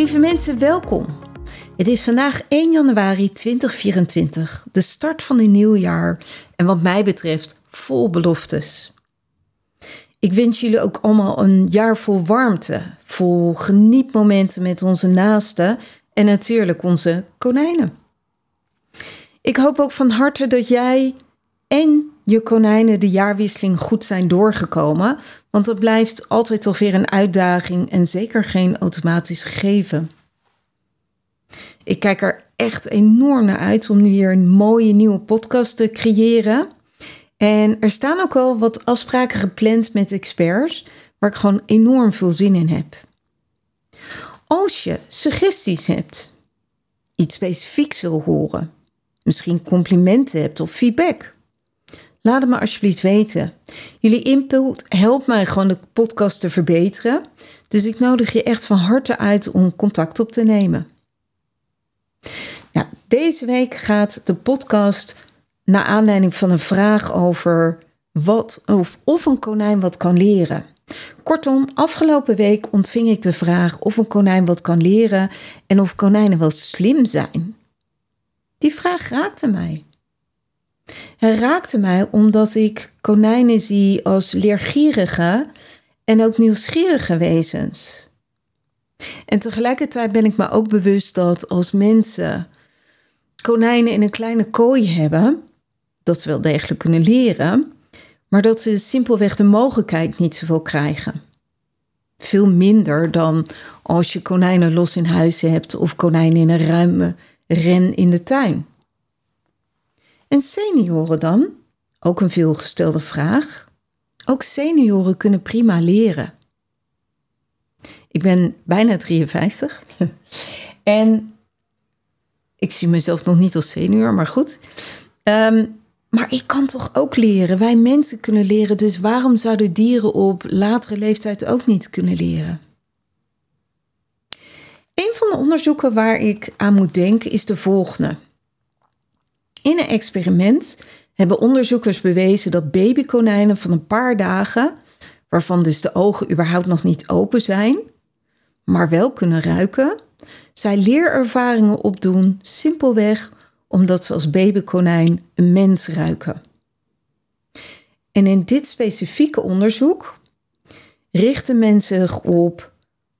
Lieve mensen, welkom. Het is vandaag 1 januari 2024, de start van een nieuw jaar en wat mij betreft vol beloftes. Ik wens jullie ook allemaal een jaar vol warmte, vol genietmomenten met onze naasten en natuurlijk onze konijnen. Ik hoop ook van harte dat jij en je konijnen de jaarwisseling goed zijn doorgekomen, want het blijft altijd toch weer een uitdaging en zeker geen automatisch gegeven. Ik kijk er echt enorm naar uit om weer een mooie nieuwe podcast te creëren. En er staan ook al wat afspraken gepland met experts, waar ik gewoon enorm veel zin in heb. Als je suggesties hebt, iets specifieks wil horen, misschien complimenten hebt of feedback, laat het me alsjeblieft weten. Jullie input helpt mij gewoon de podcast te verbeteren, dus ik nodig je echt van harte uit om contact op te nemen. Nou, deze week gaat de podcast naar aanleiding van een vraag over wat of, of een konijn wat kan leren. Kortom, afgelopen week ontving ik de vraag of een konijn wat kan leren en of konijnen wel slim zijn. Die vraag raakte mij. Hij raakte mij omdat ik konijnen zie als leergierige en ook nieuwsgierige wezens. En tegelijkertijd ben ik me ook bewust dat als mensen konijnen in een kleine kooi hebben, dat ze wel degelijk kunnen leren, maar dat ze simpelweg de mogelijkheid niet zoveel krijgen. Veel minder dan als je konijnen los in huis hebt of konijnen in een ruime ren in de tuin. En senioren dan? Ook een veelgestelde vraag. Ook senioren kunnen prima leren. Ik ben bijna 53 en ik zie mezelf nog niet als senior, maar goed. Ehm, maar ik kan toch ook leren. Wij mensen kunnen leren, dus waarom zouden dieren op latere leeftijd ook niet kunnen leren? Een van de onderzoeken waar ik aan moet denken is de volgende. In een experiment hebben onderzoekers bewezen dat babykonijnen van een paar dagen, waarvan dus de ogen überhaupt nog niet open zijn, maar wel kunnen ruiken, zij leerervaringen opdoen simpelweg omdat ze als babykonijn een mens ruiken. En in dit specifieke onderzoek richten mensen zich op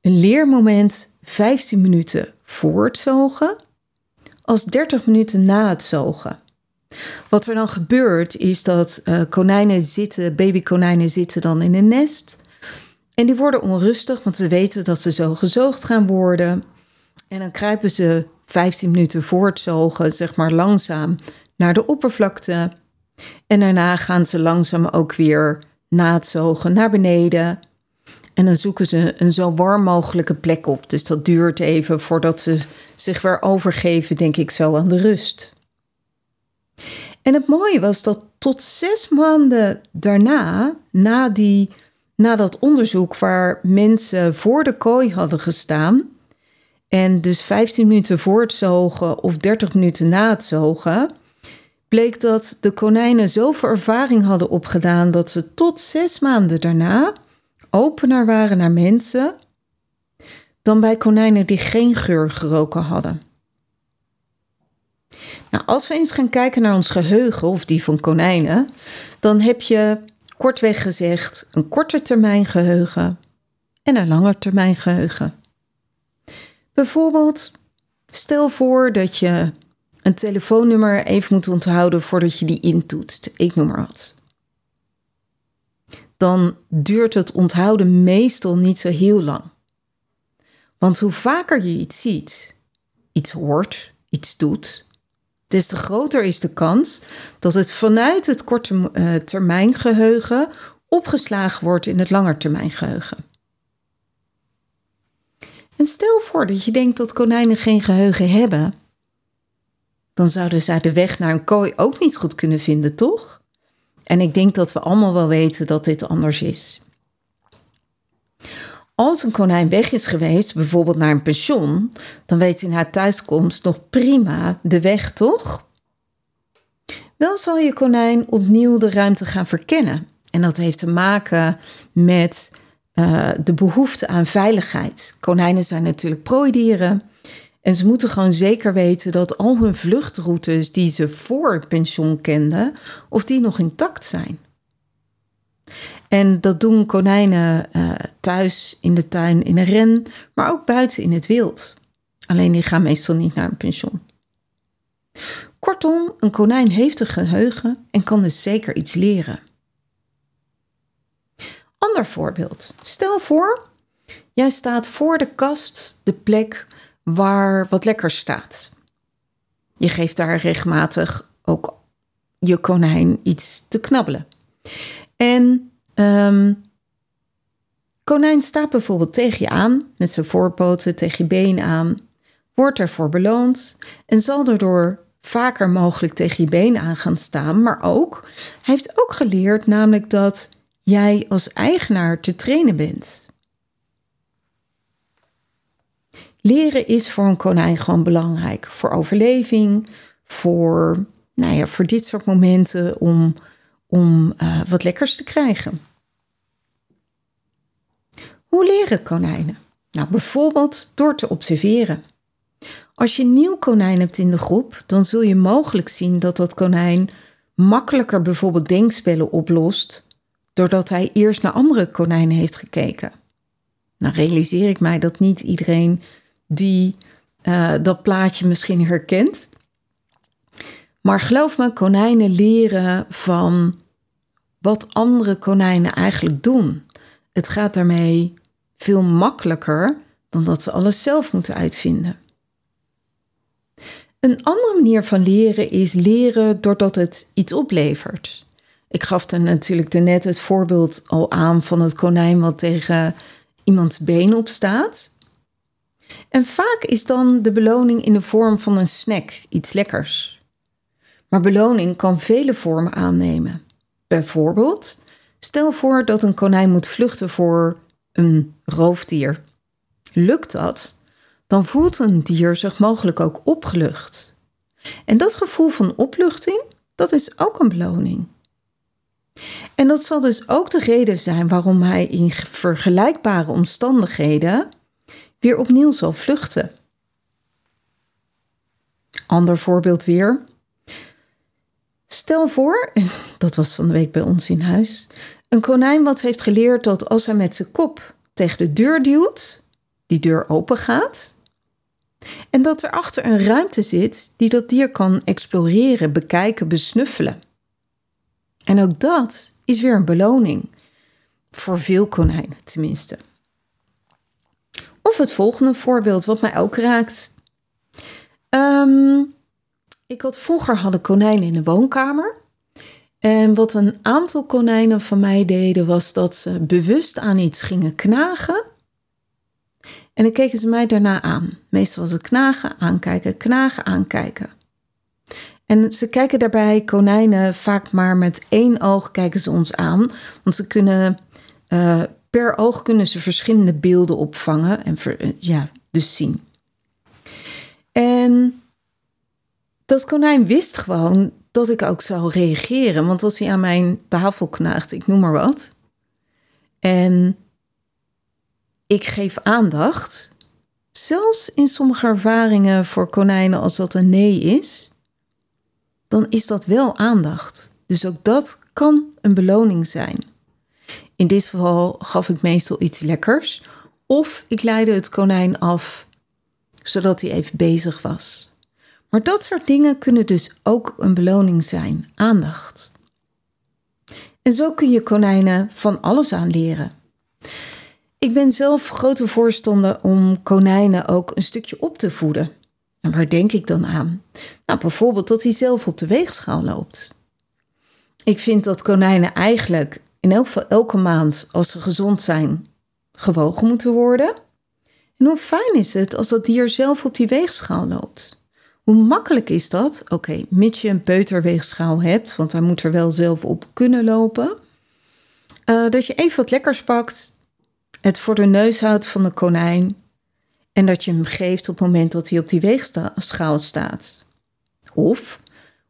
een leermoment 15 minuten voor het zogen als 30 minuten na het zogen. Wat er dan gebeurt is dat uh, konijnen zitten, babykonijnen zitten dan in een nest. En die worden onrustig, want ze weten dat ze zo gezoogd gaan worden. En dan kruipen ze 15 minuten voor het zogen, zeg maar langzaam, naar de oppervlakte. En daarna gaan ze langzaam ook weer na het zogen naar beneden. En dan zoeken ze een zo warm mogelijke plek op. Dus dat duurt even voordat ze zich weer overgeven, denk ik zo, aan de rust. En het mooie was dat tot zes maanden daarna, na, die, na dat onderzoek waar mensen voor de kooi hadden gestaan, en dus 15 minuten voor het zogen of 30 minuten na het zogen, bleek dat de konijnen zoveel ervaring hadden opgedaan dat ze tot zes maanden daarna opener waren naar mensen dan bij konijnen die geen geur geroken hadden. Nou, als we eens gaan kijken naar ons geheugen of die van konijnen, dan heb je kortweg gezegd een korte termijn geheugen en een lange termijn geheugen. Bijvoorbeeld, stel voor dat je een telefoonnummer even moet onthouden voordat je die intoetst. Ik noem maar wat. Dan duurt het onthouden meestal niet zo heel lang. Want hoe vaker je iets ziet, iets hoort, iets doet, des te groter is de kans dat het vanuit het korte uh, termijn geheugen opgeslagen wordt in het langetermijngeheugen. En stel voor dat je denkt dat konijnen geen geheugen hebben. Dan zouden zij de weg naar een kooi ook niet goed kunnen vinden, toch? En ik denk dat we allemaal wel weten dat dit anders is. Als een konijn weg is geweest, bijvoorbeeld naar een pension, dan weet hij na thuiskomst nog prima de weg, toch? Wel zal je konijn opnieuw de ruimte gaan verkennen. En dat heeft te maken met uh, de behoefte aan veiligheid. Konijnen zijn natuurlijk prooidieren. En ze moeten gewoon zeker weten dat al hun vluchtroutes die ze voor het pensioen kenden, of die nog intact zijn. En dat doen konijnen uh, thuis, in de tuin, in een ren, maar ook buiten in het wild. Alleen die gaan meestal niet naar een pensioen. Kortom, een konijn heeft een geheugen en kan dus zeker iets leren. Ander voorbeeld. Stel voor, jij staat voor de kast, de plek waar wat lekkers staat. Je geeft daar regelmatig ook je konijn iets te knabbelen. En um, konijn staat bijvoorbeeld tegen je aan, met zijn voorpoten tegen je been aan, wordt ervoor beloond en zal daardoor vaker mogelijk tegen je been aan gaan staan. Maar ook, hij heeft ook geleerd namelijk dat jij als eigenaar te trainen bent. Leren is voor een konijn gewoon belangrijk. Voor overleving, voor, nou ja, voor dit soort momenten om, om uh, wat lekkers te krijgen. Hoe leren konijnen? Nou, bijvoorbeeld door te observeren. Als je een nieuw konijn hebt in de groep, dan zul je mogelijk zien dat dat konijn makkelijker bijvoorbeeld denkspellen oplost, doordat hij eerst naar andere konijnen heeft gekeken. Nou realiseer ik mij dat niet iedereen die uh, dat plaatje misschien herkent. Maar geloof me, konijnen leren van wat andere konijnen eigenlijk doen. Het gaat daarmee veel makkelijker dan dat ze alles zelf moeten uitvinden. Een andere manier van leren is leren doordat het iets oplevert. Ik gaf er natuurlijk net het voorbeeld al aan van het konijn wat tegen iemands been op staat. En vaak is dan de beloning in de vorm van een snack, iets lekkers. Maar beloning kan vele vormen aannemen. Bijvoorbeeld, stel voor dat een konijn moet vluchten voor een roofdier. Lukt dat, dan voelt een dier zich mogelijk ook opgelucht. En dat gevoel van opluchting, dat is ook een beloning. En dat zal dus ook de reden zijn waarom hij in vergelijkbare omstandigheden weer opnieuw zal vluchten. Ander voorbeeld weer. Stel voor, dat was van de week bij ons in huis, een konijn wat heeft geleerd dat als hij met zijn kop tegen de deur duwt, die deur open gaat. En dat er achter een ruimte zit die dat dier kan exploreren, bekijken, besnuffelen. En ook dat is weer een beloning. Voor veel konijnen tenminste. Of het volgende voorbeeld, wat mij ook raakt. Um, ik had vroeger hadden konijnen in de woonkamer. En wat een aantal konijnen van mij deden, was dat ze bewust aan iets gingen knagen. En dan keken ze mij daarna aan. Meestal was het knagen, aankijken, knagen, aankijken. En ze kijken daarbij konijnen vaak maar met één oog kijken ze ons aan. Want ze kunnen uh, per oog kunnen ze verschillende beelden opvangen en eh, ja, dus zien. En dat konijn wist gewoon dat ik ook zou reageren. Want als hij aan mijn tafel knaagt, ik noem maar wat. En ik geef aandacht. Zelfs in sommige ervaringen voor konijnen, als dat een nee is, dan is dat wel aandacht. Dus ook dat kan een beloning zijn. In dit geval gaf ik meestal iets lekkers. Of ik leidde het konijn af, zodat hij even bezig was. Maar dat soort dingen kunnen dus ook een beloning zijn, aandacht. En zo kun je konijnen van alles aan leren. Ik ben zelf grote voorstander om konijnen ook een stukje op te voeden. En waar denk ik dan aan? Nou, bijvoorbeeld dat hij zelf op de weegschaal loopt. Ik vind dat konijnen eigenlijk in elk geval elke maand, als ze gezond zijn, gewogen moeten worden. En hoe fijn is het als dat dier zelf op die weegschaal loopt? Hoe makkelijk is dat? Oké, mits je een peuterweegschaal hebt, want hij moet er wel zelf op kunnen lopen. Uh, dat je even wat lekkers pakt, het voor de neus houdt van de konijn en dat je hem geeft op het moment dat hij op die weegschaal staat. Of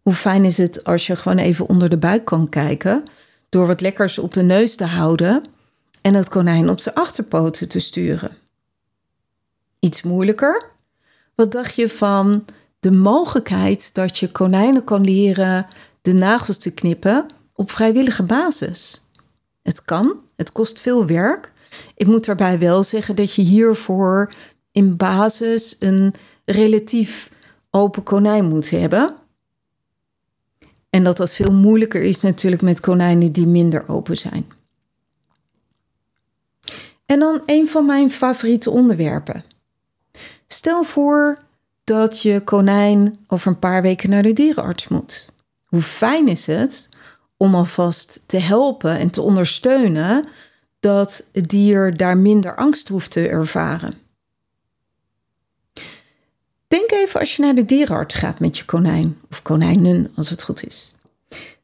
hoe fijn is het als je gewoon even onder de buik kan kijken door wat lekkers op de neus te houden en het konijn op zijn achterpoten te sturen. Iets moeilijker? Wat dacht je van de mogelijkheid dat je konijnen kan leren de nagels te knippen op vrijwillige basis? Het kan, het kost veel werk. Ik moet daarbij wel zeggen dat je hiervoor in basis een relatief open konijn moet hebben. En dat dat veel moeilijker is natuurlijk met konijnen die minder open zijn. En dan een van mijn favoriete onderwerpen. Stel voor dat je konijn over een paar weken naar de dierenarts moet. Hoe fijn is het om alvast te helpen en te ondersteunen dat het dier daar minder angst hoeft te ervaren. Denk even als je naar de dierenarts gaat met je konijn, of konijnen als het goed is.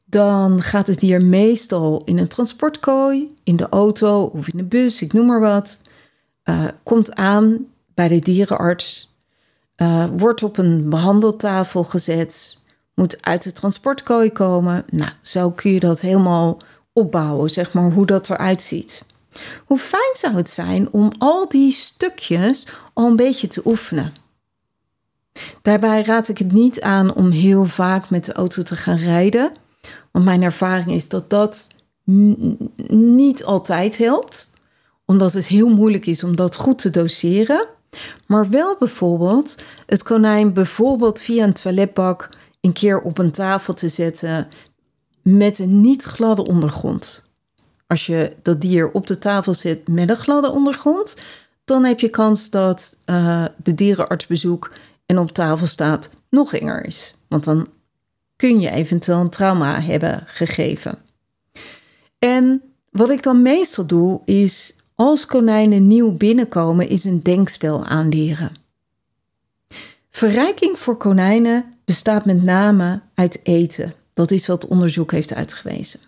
Dan gaat het dier meestal in een transportkooi, in de auto of in de bus, ik noem maar wat. Uh, komt aan bij de dierenarts, uh, wordt op een behandeltafel gezet, moet uit de transportkooi komen. Nou, zo kun je dat helemaal opbouwen, zeg maar, hoe dat eruit ziet. Hoe fijn zou het zijn om al die stukjes al een beetje te oefenen? Daarbij raad ik het niet aan om heel vaak met de auto te gaan rijden. Want mijn ervaring is dat dat niet altijd helpt. Omdat het heel moeilijk is om dat goed te doseren. Maar wel bijvoorbeeld het konijn bijvoorbeeld via een toiletbak een keer op een tafel te zetten met een niet gladde ondergrond. Als je dat dier op de tafel zet met een gladde ondergrond, dan heb je kans dat uh, de dierenartsbezoek en op tafel staat nog enger is. Want dan kun je eventueel een trauma hebben gegeven. En wat ik dan meestal doe, is als konijnen nieuw binnenkomen, is een denkspel aanleren. Verrijking voor konijnen bestaat met name uit eten. Dat is wat onderzoek heeft uitgewezen.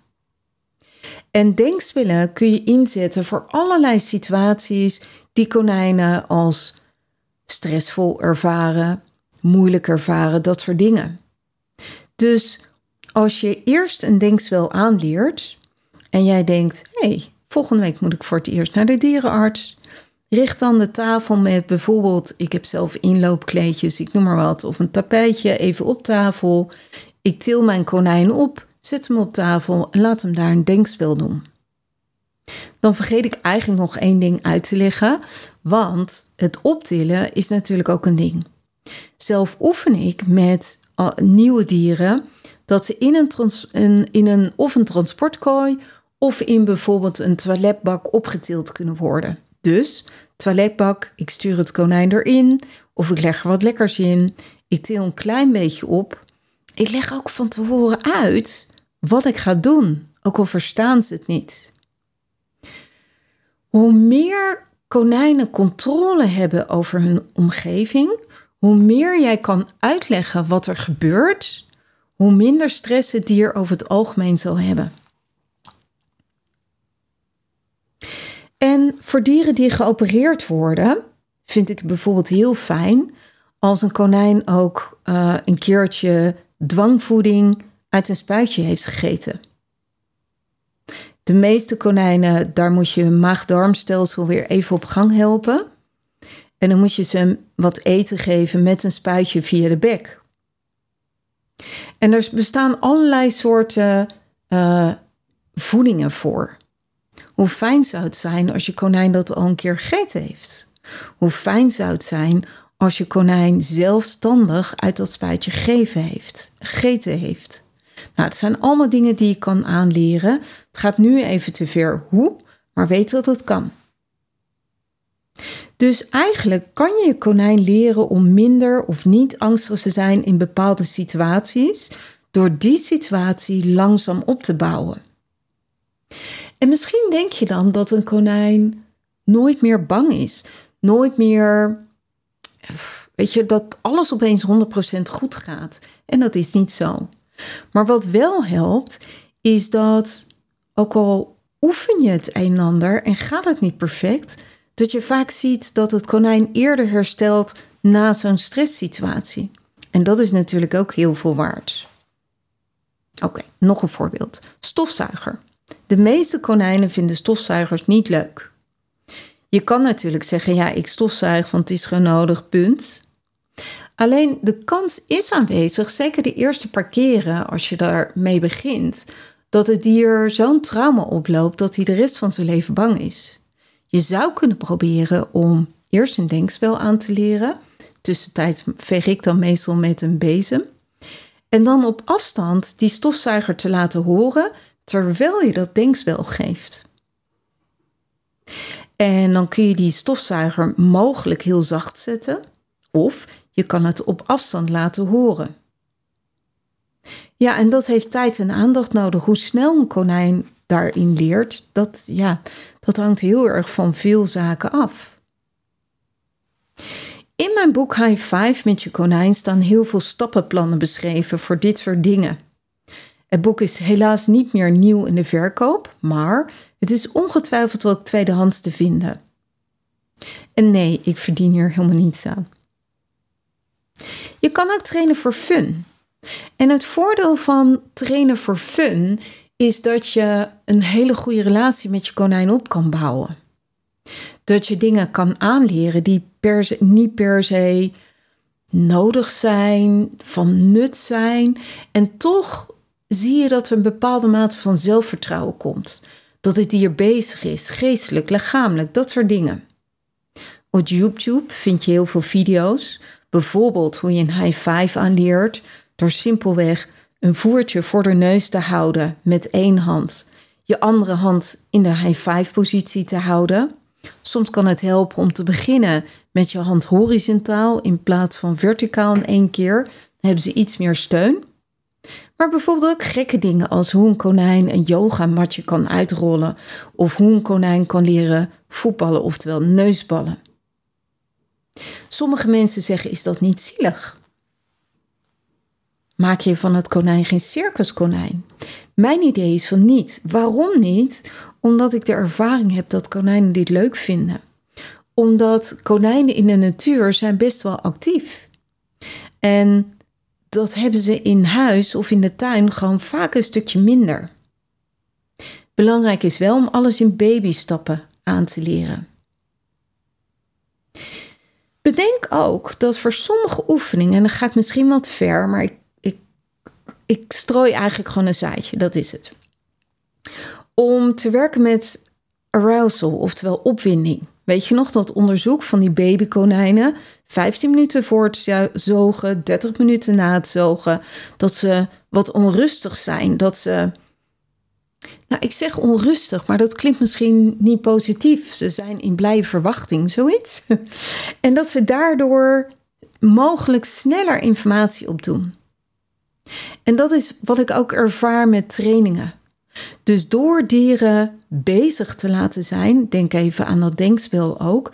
En denkspellen kun je inzetten voor allerlei situaties die konijnen als stressvol ervaren, moeilijk ervaren, dat soort dingen. Dus als je eerst een denkspel aanleert en jij denkt: hé, hey, volgende week moet ik voor het eerst naar de dierenarts. Richt dan de tafel met bijvoorbeeld, ik heb zelf inloopkleedjes, ik noem maar wat, of een tapijtje even op tafel. Ik til mijn konijn op, zet hem op tafel en laat hem daar een denkspel doen. Dan vergeet ik eigenlijk nog één ding uit te leggen, want het optillen is natuurlijk ook een ding. Zelf oefen ik met uh, nieuwe dieren dat ze in een, in een of een transportkooi of in bijvoorbeeld een toiletbak opgetild kunnen worden. Dus toiletbak, ik stuur het konijn erin of ik leg er wat lekkers in. Ik til een klein beetje op. Ik leg ook van tevoren uit wat ik ga doen, ook al verstaan ze het niet. Hoe meer konijnen controle hebben over hun omgeving, hoe meer jij kan uitleggen wat er gebeurt, hoe minder stress het dier over het algemeen zal hebben. En voor dieren die geopereerd worden, vind ik bijvoorbeeld heel fijn als een konijn ook uh, een keertje dwangvoeding uit een spuitje heeft gegeten. De meeste konijnen, daar moet je hun maag-darmstelsel weer even op gang helpen. En dan moet je ze wat eten geven met een spuitje via de bek. En er bestaan allerlei soorten uh, voedingen voor. Hoe fijn zou het zijn als je konijn dat al een keer gegeten heeft? Hoe fijn zou het zijn als je konijn zelfstandig uit dat spuitje gegeven heeft, gegeten heeft? Nou, het zijn allemaal dingen die je kan aanleren. Het gaat nu even te ver hoe, maar weet dat het kan. Dus eigenlijk kan je je konijn leren om minder of niet angstig te zijn in bepaalde situaties, door die situatie langzaam op te bouwen. En misschien denk je dan dat een konijn nooit meer bang is, nooit meer, weet je, dat alles opeens 100% goed gaat. En dat is niet zo. Maar wat wel helpt, is dat ook al oefen je het een en ander en gaat het niet perfect, dat je vaak ziet dat het konijn eerder herstelt na zo'n stresssituatie. En dat is natuurlijk ook heel veel waard. Oké, nog een voorbeeld. Stofzuiger. De meeste konijnen vinden stofzuigers niet leuk. Je kan natuurlijk zeggen, ja, ik stofzuig, want het is gewoon nodig, punt. Alleen de kans is aanwezig, zeker de eerste paar keren als je daarmee begint, dat het dier zo'n trauma oploopt dat hij de rest van zijn leven bang is. Je zou kunnen proberen om eerst een denkspel aan te leren. Tussentijds veeg ik dan meestal met een bezem. En dan op afstand die stofzuiger te laten horen terwijl je dat denkspel geeft. En dan kun je die stofzuiger mogelijk heel zacht zetten, of je kan het op afstand laten horen. Ja, en dat heeft tijd en aandacht nodig. Hoe snel een konijn daarin leert, dat, ja, dat hangt heel erg van veel zaken af. In mijn boek High Five met je konijn staan heel veel stappenplannen beschreven voor dit soort dingen. Het boek is helaas niet meer nieuw in de verkoop, maar het is ongetwijfeld ook tweedehands te vinden. En nee, ik verdien hier helemaal niets aan. Je kan ook trainen voor fun. En het voordeel van trainen voor fun is dat je een hele goede relatie met je konijn op kan bouwen. Dat je dingen kan aanleren die per se, niet per se nodig zijn, van nut zijn. En toch zie je dat er een bepaalde mate van zelfvertrouwen komt. Dat het dier bezig is, geestelijk, lichamelijk, dat soort dingen. Op YouTube vind je heel veel video's. Bijvoorbeeld hoe je een high five aanleert door simpelweg een voertje voor de neus te houden met één hand, je andere hand in de high five positie te houden. Soms kan het helpen om te beginnen met je hand horizontaal in plaats van verticaal in één keer. Dan hebben ze iets meer steun. Maar bijvoorbeeld ook gekke dingen als hoe een konijn een yogamatje kan uitrollen of hoe een konijn kan leren voetballen, oftewel neusballen. Sommige mensen zeggen: is dat niet zielig? Maak je van het konijn geen circuskonijn? Mijn idee is van niet. Waarom niet? Omdat ik de ervaring heb dat konijnen dit leuk vinden. Omdat konijnen in de natuur zijn best wel actief. En dat hebben ze in huis of in de tuin gewoon vaak een stukje minder. Belangrijk is wel om alles in babystappen aan te leren. Bedenk ook dat voor sommige oefeningen, en dan ga ik misschien wat ver, maar ik, ik, ik strooi eigenlijk gewoon een zaadje, dat is het. Om te werken met arousal, oftewel opwinding. Weet je nog dat onderzoek van die babykonijnen? 15 minuten voor het zogen, 30 minuten na het zogen. Dat ze wat onrustig zijn. Dat ze. Nou, ik zeg onrustig, maar dat klinkt misschien niet positief. Ze zijn in blije verwachting, zoiets. En dat ze daardoor mogelijk sneller informatie opdoen. En dat is wat ik ook ervaar met trainingen. Dus door dieren bezig te laten zijn, denk even aan dat denkspel ook,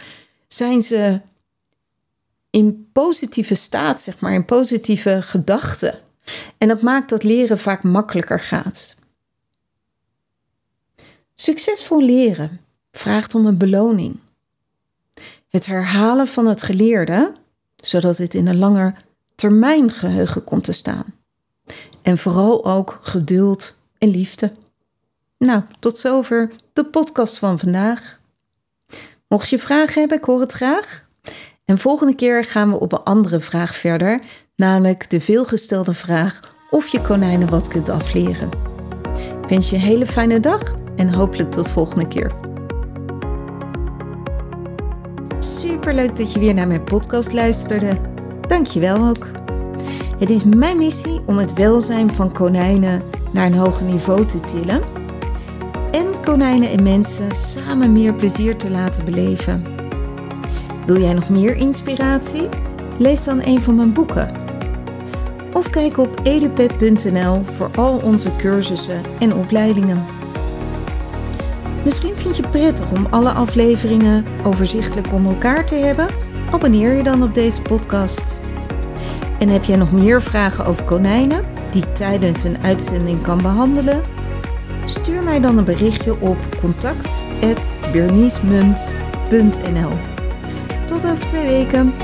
zijn ze in positieve staat, zeg maar, in positieve gedachten. En dat maakt dat leren vaak makkelijker gaat. Succesvol leren vraagt om een beloning. Het herhalen van het geleerde, zodat het in een langer termijn geheugen komt te staan. En vooral ook geduld en liefde. Nou, tot zover de podcast van vandaag. Mocht je vragen hebben, ik hoor het graag. En volgende keer gaan we op een andere vraag verder, namelijk de veelgestelde vraag of je konijnen wat kunt afleren. Ik wens je een hele fijne dag en hopelijk tot volgende keer. Super leuk dat je weer naar mijn podcast luisterde. Dank je wel ook. Het is mijn missie om het welzijn van konijnen naar een hoger niveau te tillen en konijnen en mensen samen meer plezier te laten beleven. Wil jij nog meer inspiratie? Lees dan een van mijn boeken. Of kijk op edupep.nl voor al onze cursussen en opleidingen. Misschien vind je het prettig om alle afleveringen overzichtelijk onder elkaar te hebben? Abonneer je dan op deze podcast. En heb jij nog meer vragen over konijnen die ik tijdens een uitzending kan behandelen? Stuur mij dan een berichtje op contact.berniesmunt.nl. Tot over twee weken.